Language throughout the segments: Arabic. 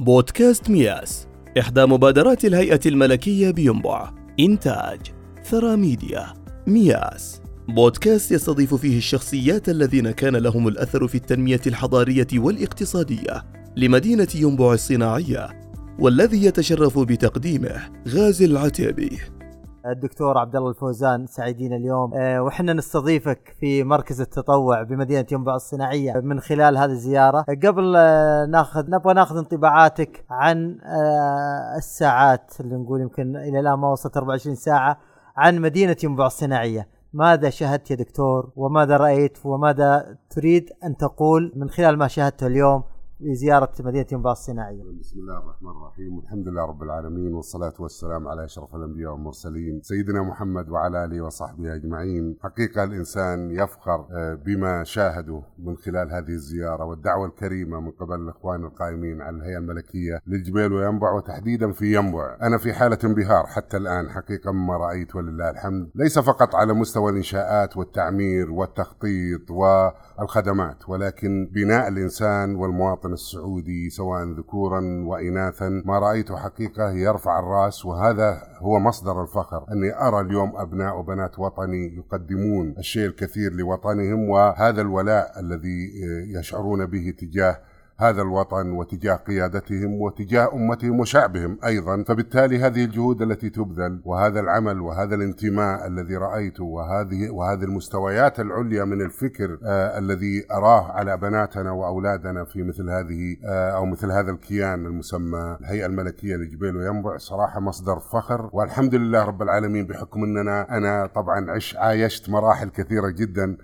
بودكاست مياس إحدى مبادرات الهيئة الملكية بينبع إنتاج ثرى ميديا مياس. بودكاست يستضيف فيه الشخصيات الذين كان لهم الأثر في التنمية الحضارية والاقتصادية لمدينة ينبع الصناعية والذي يتشرف بتقديمه غازي العتيبي. الدكتور عبد الله الفوزان سعيدين اليوم. أه وحنا نستضيفك في مركز التطوع بمدينة ينبع الصناعية من خلال هذه الزيارة. قبل أه ناخذ نبغى ناخذ انطباعاتك عن الساعات اللي نقول يمكن إلى الآن ما وصلت 24 ساعة عن مدينة ينبع الصناعية. ماذا شاهدت يا دكتور؟ وماذا رأيت؟ وماذا تريد أن تقول من خلال ما شاهدته اليوم؟ لزيارة مدينة ينبع الصناعية بسم الله الرحمن الرحيم. والحمد لله رب العالمين والصلاة والسلام على أشرف الأنبياء والمرسلين سيدنا محمد وعلى آله وصحبه أجمعين. حقيقة الإنسان يفخر بما شاهده من خلال هذه الزيارة والدعوة الكريمة من قبل الإخوان القائمين على الهيئة الملكية للجبيل وينبع وتحديدا في ينبع. أنا في حالة انبهار حتى الآن. حقيقة مما رأيت ولله الحمد. ليس فقط على مستوى الإنشاءات والتعمير والتخطيط والخدمات ولكن بناء الإنسان والمواطن السعودي سواء ذكورا وإناثا. ما رأيته حقيقة يرفع الرأس وهذا هو مصدر الفخر. أني أرى اليوم أبناء وبنات وطني يقدمون الشيء الكثير لوطنهم وهذا الولاء الذي يشعرون به تجاه هذا الوطن وتجاه قيادتهم وتجاه أمتهم وشعبهم أيضا. فبالتالي هذه الجهود التي تبذل وهذا العمل وهذا الانتماء الذي رأيته وهذه وهذه المستويات العليا من الفكر آه الذي أراه على بناتنا وأولادنا في مثل هذه آه أو مثل هذا الكيان المسمى الهيئة الملكية لجبيل وينبع صراحة مصدر فخر. والحمد لله رب العالمين بحكم اننا أنا طبعا عش عايشت مراحل كثيرة جدا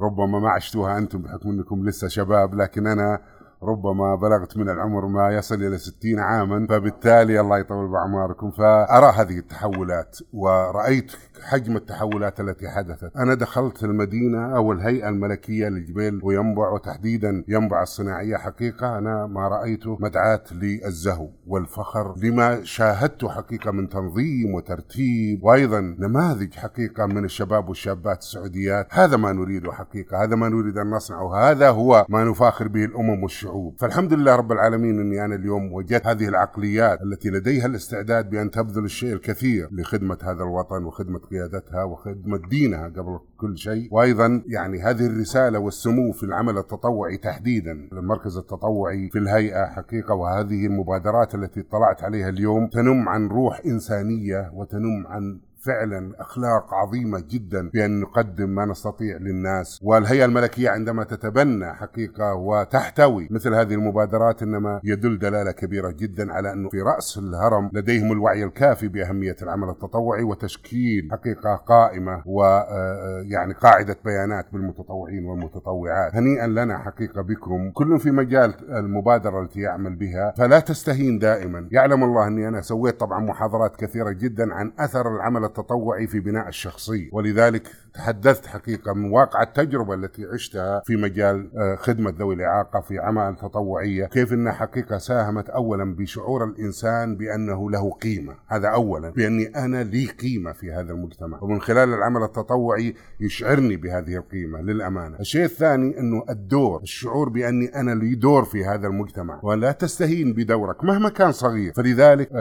ربما ما عشتوها أنتم بحكم أنكم لسه شباب لكن أنا ربما بلغت من العمر ما يصل إلى ستين عاما فبالتالي الله يطول بأعماركم فأرى هذه التحولات ورأيت حجم التحولات التي حدثت. أنا دخلت المدينة أو الهيئة الملكية لجبيل وينبع وتحديدا ينبع الصناعية حقيقة. أنا ما رأيته مدعاة للزهو والفخر لما شاهدته حقيقة من تنظيم وترتيب وأيضا نماذج حقيقة من الشباب والشابات السعوديات. هذا ما نريده حقيقة هذا ما نريد أن نصنعه هذا هو ما نفاخر به الأمم والشعوب. الشعوب فالحمد لله رب العالمين أني أنا اليوم وجدت هذه العقليات التي لديها الاستعداد بأن تبذل الشيء الكثير لخدمة هذا الوطن وخدمة قيادتها وخدمة دينها قبل كل شيء. وأيضا يعني هذه الرسالة والسمو في العمل التطوعي تحديدا. المركز التطوعي في الهيئة حقيقة وهذه المبادرات التي اطلعت عليها اليوم تنم عن روح إنسانية وتنم عن فعلا أخلاق عظيمة جدا بأن نقدم ما نستطيع للناس. والهيئة الملكية عندما تتبنى حقيقة وتحتوي مثل هذه المبادرات إنما يدل دلالة كبيرة جدا على أنه في رأس الهرم لديهم الوعي الكافي بأهمية العمل التطوعي وتشكيل حقيقة قائمة ويعني قاعدة بيانات بالمتطوعين والمتطوعات. هنيئا لنا حقيقة بكم. كل في مجال المبادرة التي يعمل بها فلا تستهين دائما. يعلم الله أني أنا سويت طبعا محاضرات كثيرة جدا عن أثر العمل التطوعي في بناء الشخصية. ولذلك تحدثت حقيقة من واقع التجربة التي عشتها في مجال خدمة ذوي الإعاقة في عمل تطوعية كيف أنها حقيقة ساهمت أولا بشعور الإنسان بأنه له قيمة. هذا أولا بأني أنا لي قيمة في هذا المجتمع. ومن خلال العمل التطوعي يشعرني بهذه القيمة للأمانة. الشيء الثاني أنه الدور الشعور بأني أنا لي دور في هذا المجتمع. ولا تستهين بدورك مهما كان صغير. فلذلك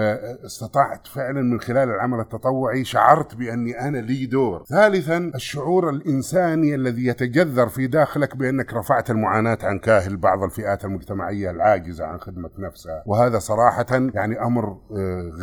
استطعت فعلا من خلال العمل التطوعي شعرت بأني أنا لي دور. ثالثا الشعور الإنساني الذي يتجذر في داخلك بأنك رفعت المعاناة عن كاهل بعض الفئات المجتمعية العاجزة عن خدمة نفسها. وهذا صراحة يعني أمر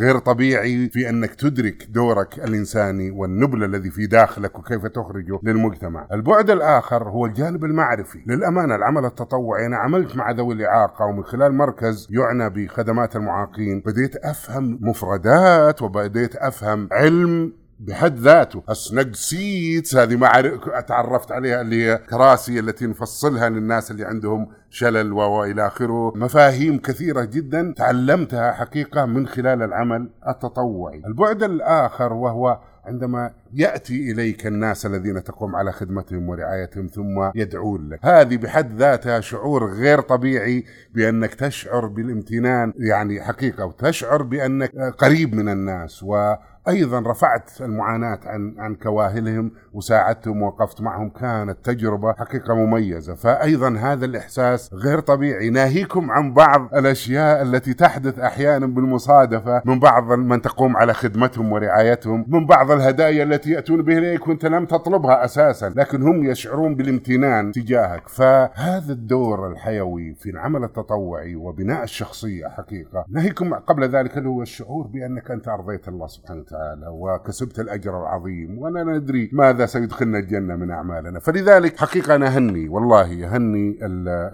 غير طبيعي في أنك تدرك دورك الإنساني والنبل الذي في داخلك وكيف تخرجه للمجتمع. البعد الآخر هو الجانب المعرفي. للأمانة العمل التطوعي أنا عملت مع ذوي الإعاقة ومن خلال مركز يعنى بخدمات المعاقين بديت أفهم مفردات وبديت أفهم علم بحد ذاته. ال seating seats هذه ما تعرفت عليها اللي هي كراسي التي نفصلها للناس اللي عندهم شلل وإلى آخره. مفاهيم كثيرة جدا تعلمتها حقيقة من خلال العمل التطوعي. البعد الآخر وهو عندما يأتي إليك الناس الذين تقوم على خدمتهم ورعايتهم ثم يدعون لك. هذه بحد ذاتها شعور غير طبيعي بأنك تشعر بالامتنان يعني حقيقة وتشعر بأنك قريب من الناس. و أيضا رفعت المعاناة عن عن كواهلهم وساعدتهم ووقفت معهم. كانت تجربة حقيقة مميزة. فايضا هذا الإحساس غير طبيعي. ناهيكم عن بعض الأشياء التي تحدث أحيانا بالمصادفة من بعض من تقوم على خدمتهم ورعايتهم من بعض الهدايا التي يأتون بها إليك وأنت لم تطلبها أساسا لكن هم يشعرون بالامتنان تجاهك. فهذا الدور الحيوي في العمل التطوعي وبناء الشخصية حقيقة. ناهيكم قبل ذلك اللي هو الشعور بأنك أنت أرضيت الله سبحانه وتعالى وكسبت الأجر العظيم ولا ندري ماذا سيدخلنا الجنة من أعمالنا. فلذلك حقيقة أنا هني والله هني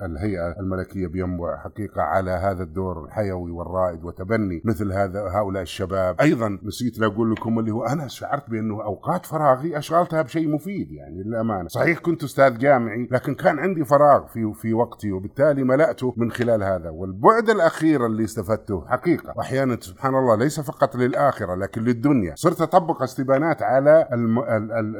الهيئة الملكية بينبع حقيقة على هذا الدور الحيوي والرائد وتبني مثل هذا هؤلاء الشباب. أيضا نسيت أقول لكم اللي هو أنا شعرت بأنه أوقات فراغي أشغلتها بشيء مفيد يعني للأمانة. صحيح كنت أستاذ جامعي لكن كان عندي فراغ في في وقتي وبالتالي ملأته من خلال هذا. والبعد الأخير اللي استفدته حقيقة وأحيانا سبحان الله ليس فقط للآخرة لكن للدنيا. صرت أطبق استبانات على الم...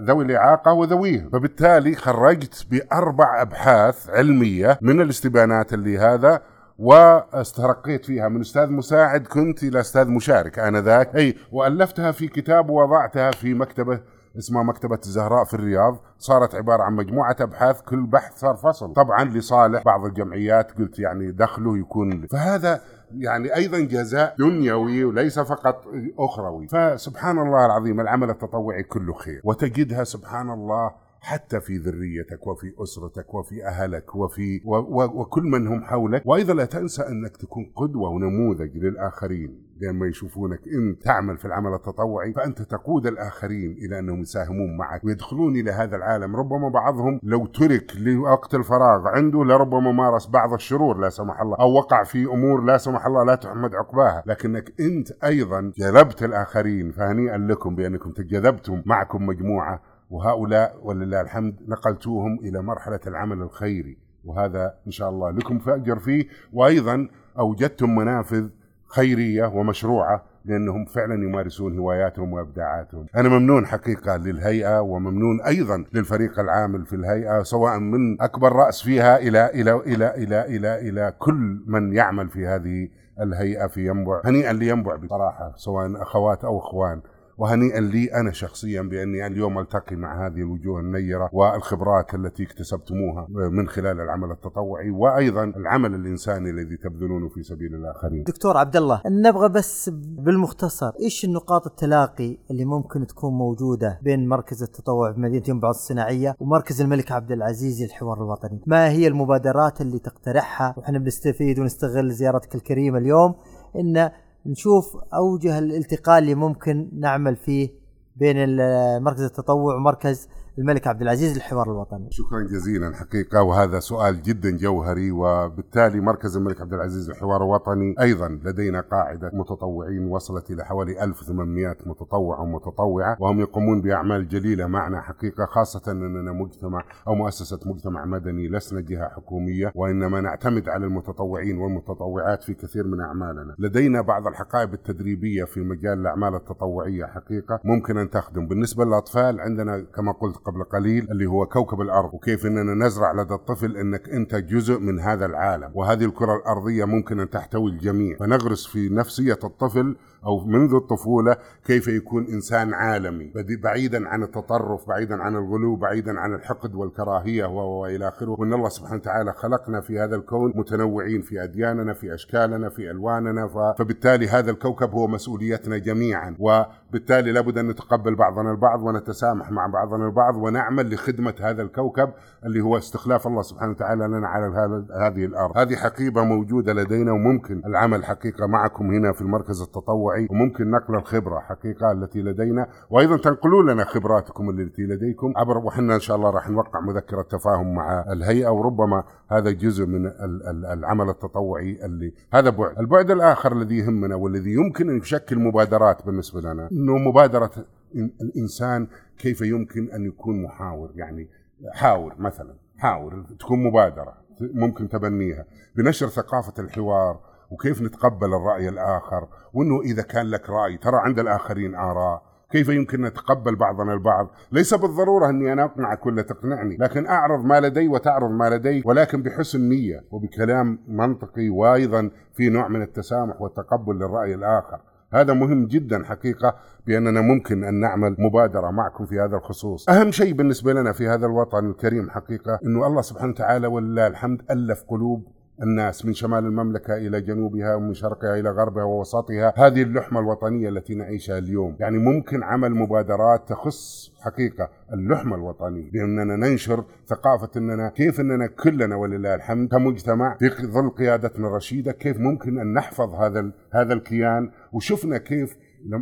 ذوي الإعاقة وذويهم فبالتالي خرجت بأربع أبحاث علمية من الاستبانات اللي هذا واسترقيت فيها. من أستاذ مساعد كنت إلى أستاذ مشارك آنذاك. أي وألفتها في كتاب ووضعتها في مكتبة اسمها مكتبة الزهراء في الرياض. صارت عبارة عن مجموعة أبحاث كل بحث صار فصل. طبعا لصالح بعض الجمعيات قلت يعني دخله يكون. فهذا يعني أيضا جزاء دنيوي وليس فقط أخروي. فسبحان الله العظيم العمل التطوعي كله خير. وتجدها سبحان الله حتى في ذريتك وفي أسرتك وفي أهلك وفي و و وكل من هم حولك. وأيضا لا تنسى أنك تكون قدوة ونموذج للآخرين. لما يشوفونك انت تعمل في العمل التطوعي فأنت تقود الآخرين إلى أنهم يساهمون معك ويدخلون إلى هذا العالم. ربما بعضهم لو ترك لوقت الفراغ عنده لربما مارس بعض الشرور لا سمح الله أو وقع في أمور لا سمح الله لا تحمد عقباها. لكنك أنت أيضا جذبت الآخرين فهنيئا لكم بأنكم تجذبتم معكم مجموعة وهؤلاء ولله الحمد نقلتوهم إلى مرحلة العمل الخيري وهذا إن شاء الله لكم فأجر فيه وأيضا أوجدتم منافذ خيرية ومشروعة لأنهم فعلا يمارسون هواياتهم وإبداعاتهم. أنا ممنون حقيقة للهيئة وممنون أيضا للفريق العامل في الهيئة سواء من أكبر رأس فيها إلى إلى إلى إلى إلى إلى كل من يعمل في هذه الهيئة في ينبع، هنيئا لينبع بصراحة سواء أخوات أو إخوان. وهنيئا لي أنا شخصيا بأني اليوم ألتقي مع هذه الوجوه النيرة والخبرات التي اكتسبتموها من خلال العمل التطوعي وأيضا العمل الإنساني الذي تبذلونه في سبيل الآخرين. دكتور عبد الله نبغى بس بالمختصر إيش النقاط التلاقي اللي ممكن تكون موجودة بين مركز التطوع في مدينة ينبع الصناعية ومركز الملك عبد العزيز للحوار الوطني؟ ما هي المبادرات اللي تقترحها وإحنا بنستفيد ونستغل زيارتك الكريمة اليوم إن نشوف أوجه الالتقاء اللي ممكن نعمل فيه بين مركز التطوع ومركز الملك عبد العزيز للحوار الوطني. شكرا جزيلا حقيقة وهذا سؤال جدا جوهري وبالتالي مركز الملك عبد العزيز للحوار الوطني أيضا لدينا قاعدة متطوعين وصلت إلى حوالي 1800 متطوع ومتطوعة وهم يقومون بأعمال جليلة معنا حقيقة خاصة أننا مجتمع أو مؤسسة مجتمع مدني لسنا جهة حكومية وإنما نعتمد على المتطوعين والمتطوعات في كثير من أعمالنا. لدينا بعض الحقائب التدريبية في مجال الأعمال التطوعية حقيقة ممكن أن تخدم. بالنسبة للأطفال عندنا كما قلت قبل قليل اللي هو كوكب الأرض وكيف إننا نزرع لدى الطفل إنك أنت جزء من هذا العالم. وهذه الكرة الأرضية ممكن أن تحتوي الجميع. فنغرس في نفسية الطفل أو منذ الطفولة كيف يكون إنسان عالمي بعيدا عن التطرف بعيدا عن الغلو بعيدا عن الحقد والكراهية وإلى آخره. وإن الله سبحانه وتعالى خلقنا في هذا الكون متنوعين في أدياننا في أشكالنا في ألواننا فبالتالي هذا الكوكب هو مسؤوليتنا جميعا. وبالتالي لابد أن نتقبل بعضنا البعض ونتسامح مع بعضنا البعض ونعمل لخدمة هذا الكوكب اللي هو استخلاف الله سبحانه وتعالى لنا على هذه الأرض. هذه حقيبة موجودة لدينا وممكن العمل حقيقة معكم هنا في المركز التطوعي. التوعي وممكن نقل الخبرة حقيقة التي لدينا. وأيضا تنقلوا لنا خبراتكم التي لديكم عبر وحنا إن شاء الله راح نوقع مذكرة تفاهم مع الهيئة وربما هذا جزء من العمل التطوعي اللي هذا بعد. البعد الآخر الذي يهمنا والذي يمكن أن يشكل مبادرات بالنسبة لنا إنه مبادرة الإنسان كيف يمكن أن يكون محاور يعني حاور مثلا حاور تكون مبادرة ممكن تبنيها. بنشر ثقافة الحوار وكيف نتقبل الرأي الآخر؟ وأنه إذا كان لك رأي ترى عند الآخرين آراء. كيف يمكن نتقبل بعضنا البعض؟ ليس بالضرورة أني أنا أقنعك ولا تقنعني لكن أعرض ما لدي وتعرض ما لدي ولكن بحسن نية وبكلام منطقي وأيضا في نوع من التسامح والتقبل للرأي الآخر. هذا مهم جدا حقيقة بأننا ممكن أن نعمل مبادرة معكم في هذا الخصوص. أهم شيء بالنسبة لنا في هذا الوطن الكريم حقيقة أنه الله سبحانه وتعالى ولله الحمد ألف قلوب الناس من شمال المملكة إلى جنوبها ومن شرقها إلى غربها ووسطها. هذه اللحمة الوطنية التي نعيشها اليوم. يعني ممكن عمل مبادرات تخص حقيقة اللحمة الوطنية. بأننا ننشر ثقافة أننا كيف أننا كلنا ولله الحمد كمجتمع في ظل قيادتنا الرشيدة كيف ممكن أن نحفظ هذا هذا الكيان. وشفنا كيف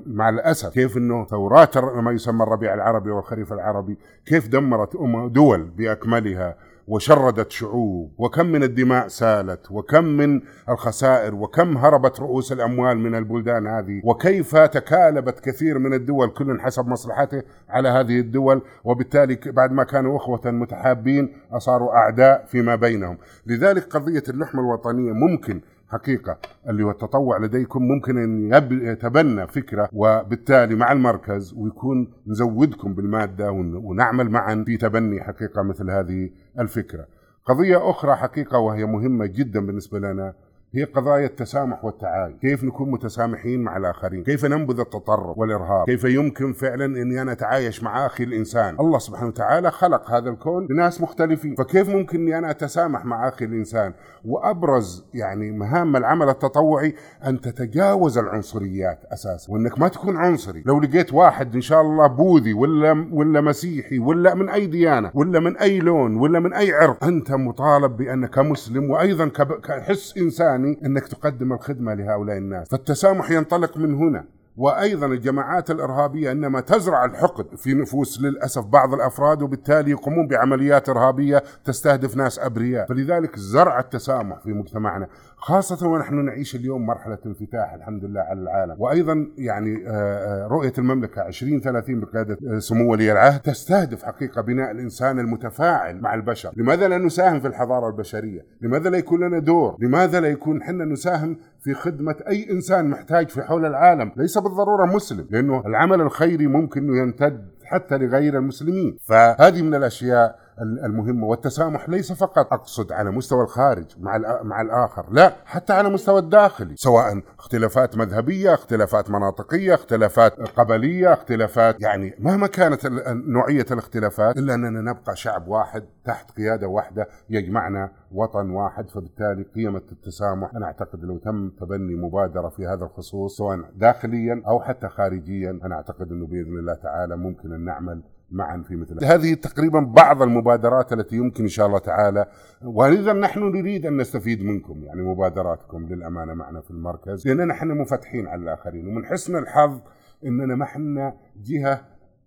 مع الأسف كيف أنه ثورات ما يسمى الربيع العربي والخريف العربي كيف دمرت دول بأكملها. وشردت شعوب وكم من الدماء سالت وكم من الخسائر وكم هربت رؤوس الأموال من البلدان هذه وكيف تكالبت كثير من الدول كل حسب مصلحته على هذه الدول وبالتالي بعد ما كانوا أخوة متحابين صاروا أعداء فيما بينهم. لذلك قضية اللحمة الوطنية ممكن حقيقة اللي هو التطوع لديكم ممكن أن يتبنى فكرة وبالتالي مع المركز ويكون نزودكم بالمادة ونعمل معا في تبني حقيقة مثل هذه الفكرة. قضية أخرى حقيقة وهي مهمة جدا بالنسبة لنا هي قضايا التسامح والتعايش. كيف نكون متسامحين مع الآخرين؟ كيف ننبذ التطرف والإرهاب؟ كيف يمكن فعلا أني أنا أتعايش مع أخي الإنسان؟ الله سبحانه وتعالى خلق هذا الكون لناس مختلفين. فكيف ممكن أني أنا أتسامح مع أخي الإنسان؟ وأبرز يعني مهام العمل التطوعي أن تتجاوز العنصريات أساسا. وأنك ما تكون عنصري. لو لقيت واحد إن شاء الله بوذي ولا ولا مسيحي ولا من أي ديانة ولا من أي لون ولا من أي عرق أنت مطالب بأنك مسلم وأيضا كحس إنساني الثاني أنك تقدم الخدمة لهؤلاء الناس. فالتسامح ينطلق من هنا. وأيضا الجماعات الإرهابية إنما تزرع الحقد في نفوس للأسف بعض الأفراد وبالتالي يقومون بعمليات إرهابية تستهدف ناس أبرياء، فلذلك زرع التسامح في مجتمعنا خاصة ونحن نعيش اليوم مرحلة انفتاح الحمد لله على العالم، وأيضا يعني آه، آه، رؤية المملكة 2030 بقيادة آه، سمو ولي العهد تستهدف حقيقة بناء الإنسان المتفاعل مع البشر، لماذا لا نساهم في الحضارة البشرية؟ لماذا لا يكون لنا دور؟ لماذا لا يكون حنا نساهم في خدمة أي إنسان محتاج في حول العالم. ليس بالضرورة مسلم لأنه العمل الخيري ممكن يمتد حتى لغير المسلمين. فهذه من الأشياء المهمة. والتسامح ليس فقط أقصد على مستوى الخارج مع مع الآخر لا حتى على مستوى الداخلي سواء اختلافات مذهبية اختلافات مناطقية اختلافات قبلية اختلافات يعني مهما كانت نوعية الاختلافات إلا أننا نبقى شعب واحد تحت قيادة واحدة يجمعنا وطن واحد فبالتالي قيمة التسامح أنا أعتقد لو تم تبني مبادرة في هذا الخصوص سواء داخليا أو حتى خارجيا أنا أعتقد أنه بإذن الله تعالى ممكن أن نعمل معا في مثل هذه. تقريبا بعض المبادرات التي يمكن إن شاء الله تعالى. ولذا نحن نريد أن نستفيد منكم يعني مبادراتكم للأمانة معنا في المركز لأننا نحن منفتحين على الآخرين ومن حسن الحظ إننا ما إحنا جهة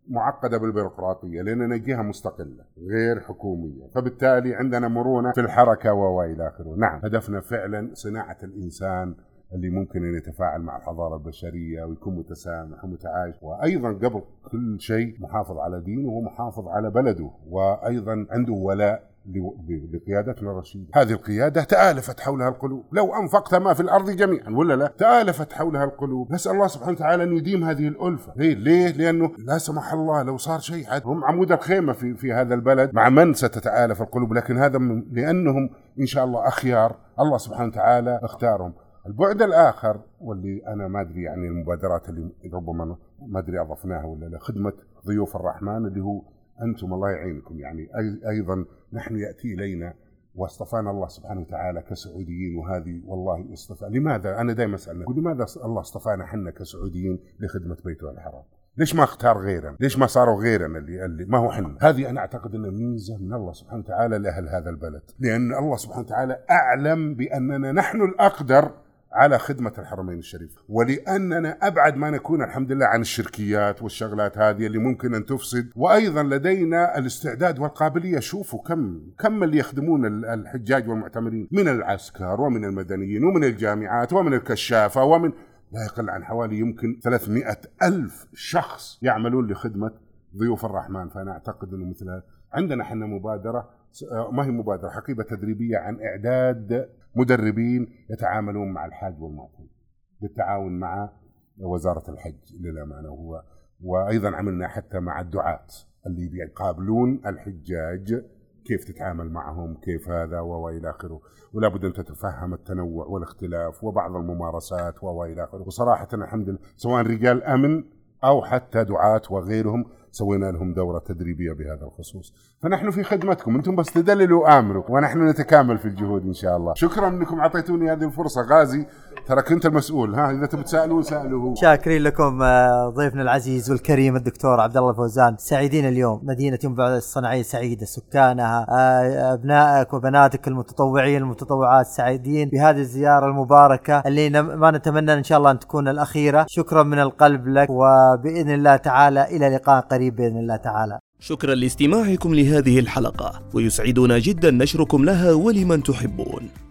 معقدة بالبيروقراطية لأننا جهة مستقلة غير حكومية. فبالتالي عندنا مرونة في الحركة وإلى آخره. نعم هدفنا فعلا صناعة الإنسان اللي ممكن ان يتفاعل مع الحضارة البشرية ويكون متسامح ومتعايش. وأيضا قبل كل شيء محافظ على دينه ومحافظ على بلده وأيضا عنده ولاء لقيادتنا الرشيدة. هذه القيادة تآلفت حولها القلوب. لو أنفقت ما في الأرض جميعا ولا لا؟ تآلفت حولها القلوب. نسأل الله سبحانه وتعالى أن يديم هذه الألفة. ليه؟ ليه؟ لأنه لا سمح الله لو صار شيء هم عمود الخيمة في, في هذا البلد. مع من ستتآلف القلوب؟ لكن هذا لأنهم إن شاء الله أخيار. الله سبحانه وتعالى اختارهم. البعد الآخر واللي أنا ما أدري يعني المبادرات اللي ربما ما أدري أضفناها ولا لا خدمة ضيوف الرحمن اللي هو أنتم الله يعينكم يعني أيضا نحن يأتي إلينا واصطفانا الله سبحانه وتعالى كسعوديين وهذه والله اصطفى لماذا أنا دائما أسأل لماذا الله اصطفانا إحنا كسعوديين لخدمة بيته الحرام ليش ما اختار غيرنا؟ ليش ما صاروا غيرنا اللي, اللي ما هو حنا؟ هذه أنا أعتقد أنها ميزة من الله سبحانه وتعالى لأهل هذا البلد، لأن الله سبحانه وتعالى أعلم بأننا نحن الأقدر على خدمة الحرمين الشريف. ولأننا أبعد ما نكون الحمد لله عن الشركيات والشغلات هذه اللي ممكن أن تفسد. وأيضا لدينا الاستعداد والقابلية. شوفوا كم كم اللي يخدمون الحجاج والمعتمرين من العسكر ومن المدنيين ومن الجامعات ومن الكشافة ومن لا يقل عن حوالي يمكن 300 ألف شخص يعملون لخدمة ضيوف الرحمن. فأنا أعتقد أنه مثل عندنا إحنا مبادرة ما هي مبادرة حقيبة تدريبية عن إعداد مدربين يتعاملون مع الحاج والمعتمر بالتعاون مع وزارة الحج للأمانة هو وأيضا عملنا حتى مع الدعاة اللي يقابلون الحجاج كيف تتعامل معهم كيف هذا وإلى آخره. ولا بد أن تتفهم التنوع والاختلاف وبعض الممارسات وإلى آخره. وصراحة الحمد لله سواء رجال أمن أو حتى دعاة وغيرهم سوينا لهم دورة تدريبية بهذا الخصوص. فنحن في خدمتكم. أنتم بس تدللوا وآمروا ونحن نتكامل في الجهود إن شاء الله. شكرا أنكم أعطيتوني هذه الفرصة. غازي ترى كنت المسؤول. ها إذا تبي تسألوا سألوه. شاكرين لكم آه، ضيفنا العزيز والكريم الدكتور عبد الله فوزان سعيدين اليوم. مدينة ينبع الصناعية سعيدة سكانها آه، أبنائك وبناتك المتطوعين المتطوعات سعيدين بهذه الزيارة المباركة اللي ما نتمنى إن شاء الله أن تكون الأخيرة. شكرا من القلب لك وبإذن الله تعالى إلى لقاء قريب. قريب بإذن الله تعالى. شكرا لاستماعكم لهذه الحلقة ويسعدنا جدا نشركم لها ولمن تحبون.